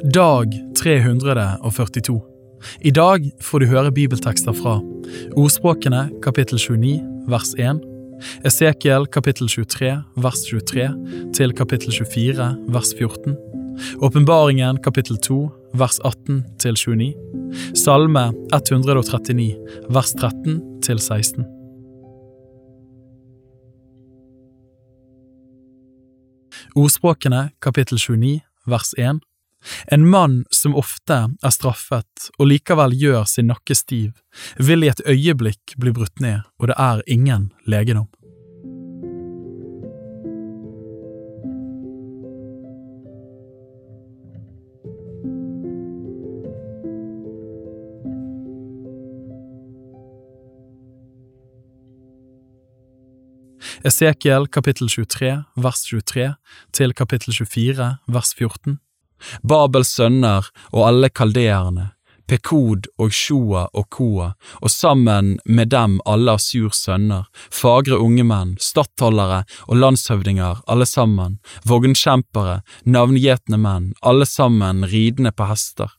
Dag 342. I dag får du høre bibeltekster fra Ordspråkene kapittel 29 vers 1, Esekiel kapittel 23 vers 23 til kapittel 24 vers 14, Åpenbaringen kapittel 2 vers 18 til 29, Salme 139 vers 13 til 16. Ordspråkene kapittel 29 vers 1 En mann som ofte er straffet og likevel gjør sin nakke stiv, vil i et øyeblikk bli brutt ned, og det er ingen legedom. Esekiel kapittel 23 vers 23 til kapittel 24 vers 14. Babels sønner og alle kaldeerne, Pekod og Shoa og Koa, og sammen med dem alle Asurs sønner, fagre unge menn, stattholdere og landshøvdinger, alle sammen, vognkjempere, navngjetne menn, alle sammen ridende på hester.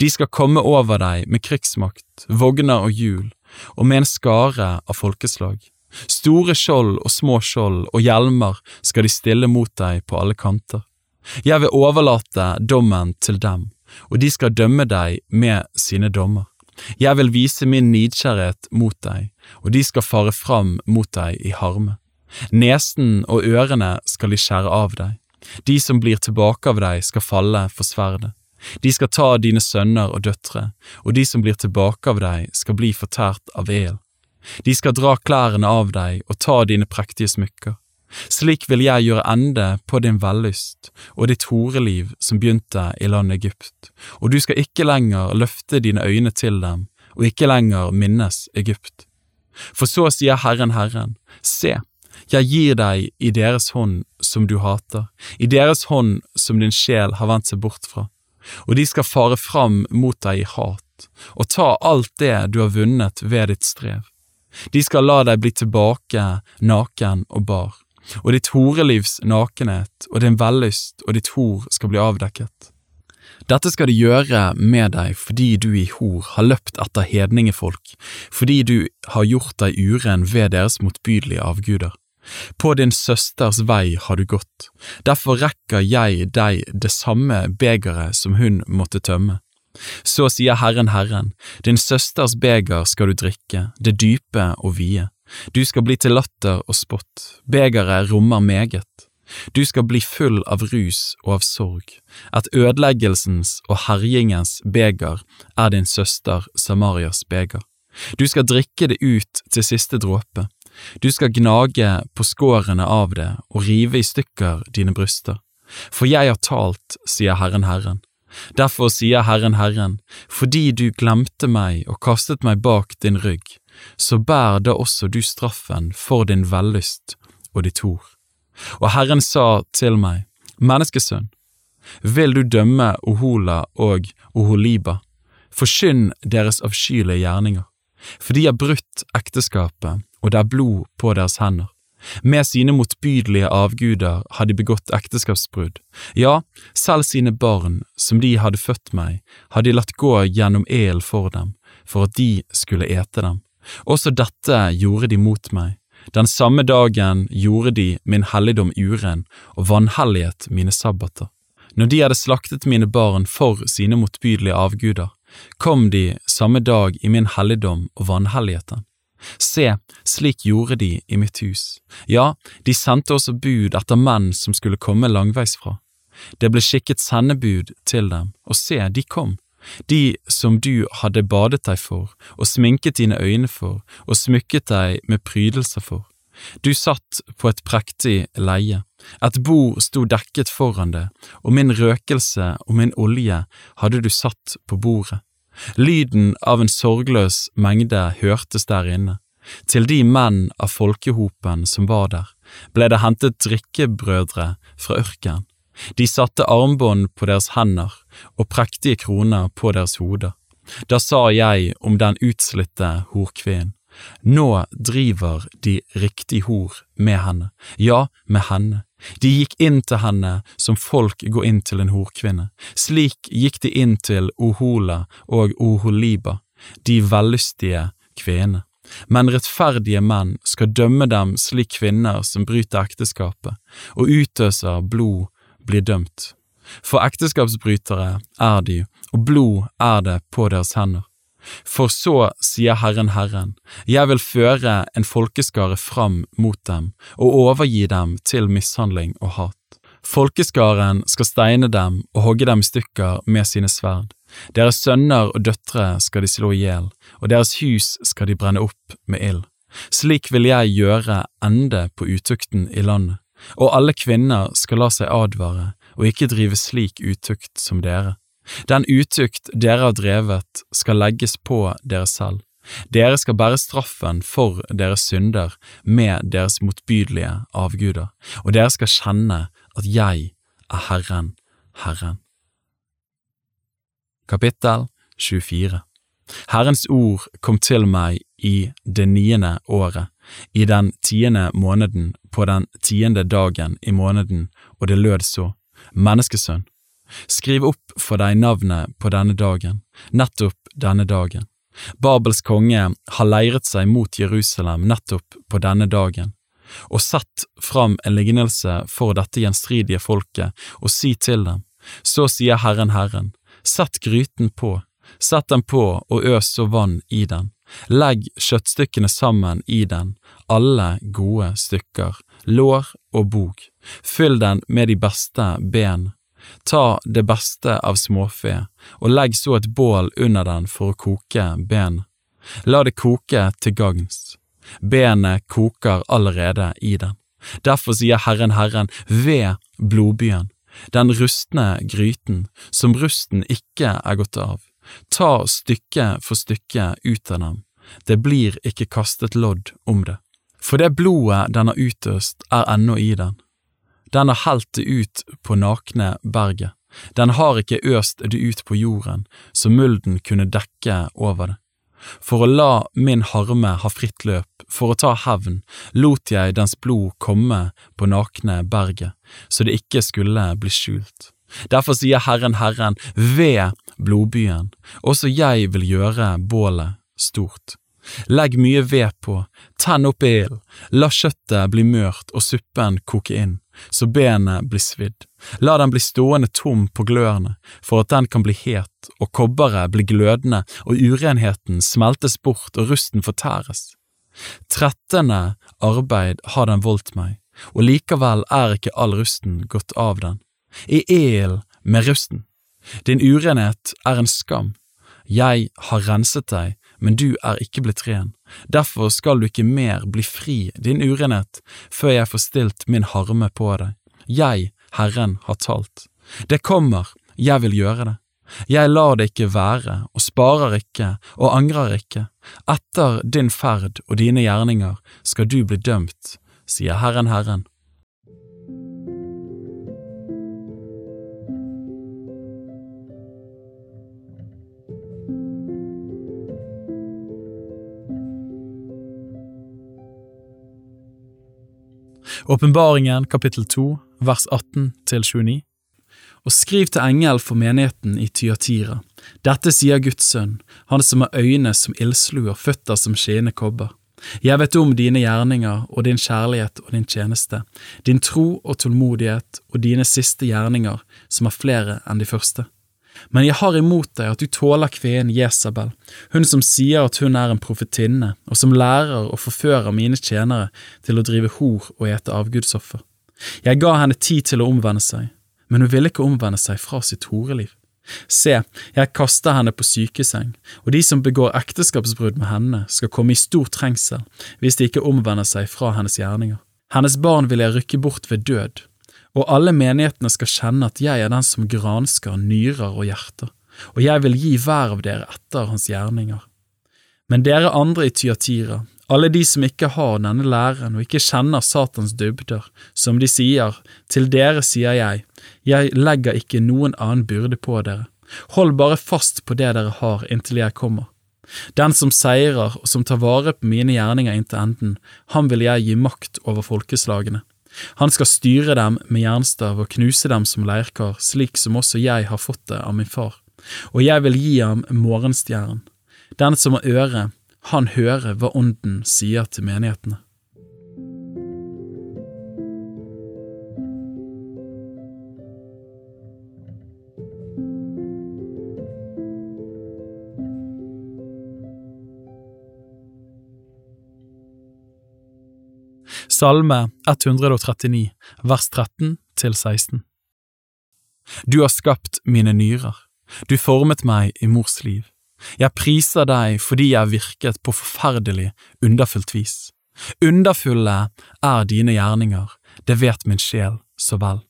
De skal komme over deg med krigsmakt, vogner og hjul, og med en skare av folkeslag. Store skjold og små skjold og hjelmer skal de stille mot deg på alle kanter. Jeg vil overlate dommen til dem, og de skal dømme deg med sine dommer. Jeg vil vise min nidkjærhet mot deg, og de skal fare fram mot deg i harme. Nesen og ørene skal de skjære av deg. De som blir tilbake av deg, skal falle for sverdet. De skal ta dine sønner og døtre, og de som blir tilbake av deg, skal bli fortært av el. De skal dra klærne av deg og ta dine prektige smykker. Slik vil jeg gjøre ende på din vellyst og ditt horeliv som begynte i landet Egypt, og du skal ikke lenger løfte dine øyne til dem og ikke lenger minnes Egypt. For så sier Herren Herren, se, jeg gir deg i deres hånd som du hater, i deres hånd som din sjel har vendt seg bort fra, og de skal fare fram mot deg i hat og ta alt det du har vunnet ved ditt strev. De skal la deg bli tilbake naken og bar, og ditt horelivs nakenhet og din vellyst og ditt hor skal bli avdekket. Dette skal de gjøre med deg fordi du i hor har løpt etter hedningefolk, fordi du har gjort deg uren ved deres motbydelige avguder. På din søsters vei har du gått, derfor rekker jeg deg det samme begeret som hun måtte tømme. Så sier Herren Herren, din søsters beger skal du drikke, det dype og vide. Du skal bli til latter og spott, begeret rommer meget. Du skal bli full av rus og av sorg. Et ødeleggelsens og herjingens beger er din søster Samarias beger. Du skal drikke det ut til siste dråpe. Du skal gnage på skårene av det og rive i stykker dine bryster. For jeg har talt, sier Herren Herren. Derfor sier Herren Herren, fordi du glemte meg og kastet meg bak din rygg, så bær da også du straffen for din vellyst og ditt hor. Og Herren sa til meg, Menneskesønn, vil du dømme Ohola og Oholiba, forkynn deres avskyelige gjerninger, for de har brutt ekteskapet, og det er blod på deres hender. Med sine motbydelige avguder har de begått ekteskapsbrudd, ja, selv sine barn, som de hadde født meg, hadde de latt gå gjennom elen for dem, for at de skulle ete dem. Også dette gjorde de mot meg. Den samme dagen gjorde de min helligdom uren og vanhelliget mine sabbater. Når de hadde slaktet mine barn for sine motbydelige avguder, kom de samme dag i min helligdom og vanhelliget. Se, slik gjorde de i mitt hus. Ja, de sendte også bud etter menn som skulle komme langveisfra. Det ble skikket sendebud til dem, og se, de kom, de som du hadde badet deg for, og sminket dine øyne for, og smykket deg med prydelser for. Du satt på et prektig leie, et bord sto dekket foran det, og min røkelse og min olje hadde du satt på bordet. Lyden av en sorgløs mengde hørtes der inne. Til de menn av folkehopen som var der, ble det hentet drikkebrødre fra ørkenen. De satte armbånd på deres hender og prektige kroner på deres hoder. Da sa jeg om den utslitte horkvinnen, nå driver de riktig hor med henne, ja, med henne, De gikk inn til henne som folk går inn til en horkvinne. Slik gikk de inn til Ohola og Oholiba, de vellystige kvinnene. Men rettferdige menn skal dømme dem slik kvinner som bryter ekteskapet, og utøser blod, blir dømt. For ekteskapsbrytere er de, og blod er det på deres hender. For så sier Herren Herren, jeg vil føre en folkeskare fram mot dem og overgi dem til mishandling og hat. Folkeskaren skal steine dem og hogge dem i stykker med sine sverd. Deres sønner og døtre skal de slå i hjel, og deres hus skal de brenne opp med ild. Slik vil jeg gjøre ende på utukten i landet, og alle kvinner skal la seg advare og ikke drive slik utukt som dere. Den utukt dere har drevet, skal legges på dere selv. Dere skal bære straffen for deres synder med deres motbydelige avguder, og dere skal kjenne at jeg er Herren, Herren. Kapittel 24 Herrens ord kom til meg i det niende året, i den tiende måneden, på den tiende dagen i måneden, og det lød så, Menneskesønn, Skriv opp for deg navnet på denne dagen, nettopp denne dagen. Babels konge har leiret seg mot Jerusalem nettopp på denne dagen, og sett fram en lignelse for dette gjenstridige folket, og si til dem, så sier Herren Herren, sett gryten på, sett den på og øs så vann i den, legg kjøttstykkene sammen i den, alle gode stykker, lår og bok, fyll den med de beste ben Ta det beste av småfe, og legg så et bål under den for å koke ben. La det koke til gagns. Benet koker allerede i den. Derfor sier Herren Herren ved blodbyen, den rustne gryten, som rusten ikke er gått av. Ta stykke for stykke ut av dem, det blir ikke kastet lodd om det. For det blodet den har utøst, er ennå i den den har helt det ut på nakne berget, den har ikke øst det ut på jorden, så mulden kunne dekke over det. For å la min harme ha fritt løp, for å ta hevn, lot jeg dens blod komme på nakne berget, så det ikke skulle bli skjult. Derfor sier Herren Herren, ved blodbyen, også jeg vil gjøre bålet stort. Legg mye ved på, tenn opp ilden, la kjøttet bli mørt og suppen koke inn så benet blir svidd. La den bli stående tom på glørne, for at den kan bli het, og kobberet bli glødende, og urenheten smeltes bort og rusten fortæres. Trettende arbeid har den voldt meg, og likevel er ikke all rusten gått av den. I el med rusten. Din urenhet er en skam. Jeg har renset deg men du er ikke blitt ren. Derfor skal du ikke mer bli fri, din urenhet, før jeg får stilt min harme på deg. Jeg, Herren, har talt. Det kommer, jeg vil gjøre det. Jeg lar det ikke være, og sparer ikke, og angrer ikke. Etter din ferd og dine gjerninger skal du bli dømt, sier Herren Herren. Åpenbaringen kapittel 2 vers 18 til 29. Og skriv til engel for menigheten i Tyatira. Dette sier Guds sønn, han som har øyne som ildslu og føtter som skinnende kobber. Jeg vet om dine gjerninger og din kjærlighet og din tjeneste, din tro og tålmodighet og dine siste gjerninger, som er flere enn de første men jeg har imot deg at du tåler kvinnen Jesabel, hun som sier at hun er en profetinne, og som lærer og forfører mine tjenere til å drive hor og ete avgudsoffer. Jeg ga henne tid til å omvende seg, men hun ville ikke omvende seg fra sitt horeliv. Se, jeg kaster henne på sykeseng, og de som begår ekteskapsbrudd med henne, skal komme i stor trengsel hvis de ikke omvender seg fra hennes gjerninger. Hennes barn vil jeg rykke bort ved død, og alle menighetene skal kjenne at jeg er den som gransker nyrer og hjerter, og jeg vil gi hver av dere etter hans gjerninger. Men dere andre i Tyatira, alle de som ikke har denne læren og ikke kjenner Satans dybder, som de sier, til dere sier jeg, jeg legger ikke noen annen byrde på dere, hold bare fast på det dere har inntil jeg kommer. Den som seirer og som tar vare på mine gjerninger inntil enden, ham vil jeg gi makt over folkeslagene Han skal styre dem med jernstav og knuse dem som leirkar, slik som også jeg har fått det av min far. Og jeg vil gi ham morgenstjernen. Den som har øre, han hører hva Ånden sier til menighetene. Salme 139, vers 13 til 16 Du har skapt mine nyrer, du formet meg i mors liv. Jeg priser deg fordi jeg virket på forferdelig, underfullt vis. Underfulle er dine gjerninger, det vet min sjel så vel.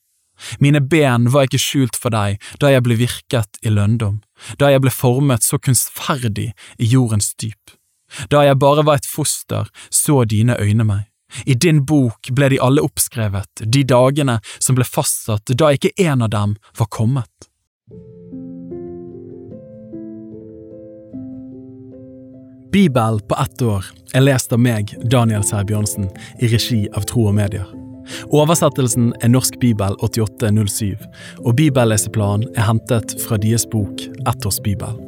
Mine ben var ikke skjult for deg da jeg ble virket i lønndom, da jeg ble formet så kunstferdig i jordens dyp. Da jeg bare var et foster, så dine øyne meg. I din bok ble de alle oppskrevet, de dagene som ble fastsatt da ikke en av dem var kommet. Bibel på ett år er lest av meg, Daniel Sæbjørnsen, i regi av Tro og Medier. Oversettelsen er Norsk bibel 8807, og bibelleseplanen er hentet fra deres bok Ett års bibel.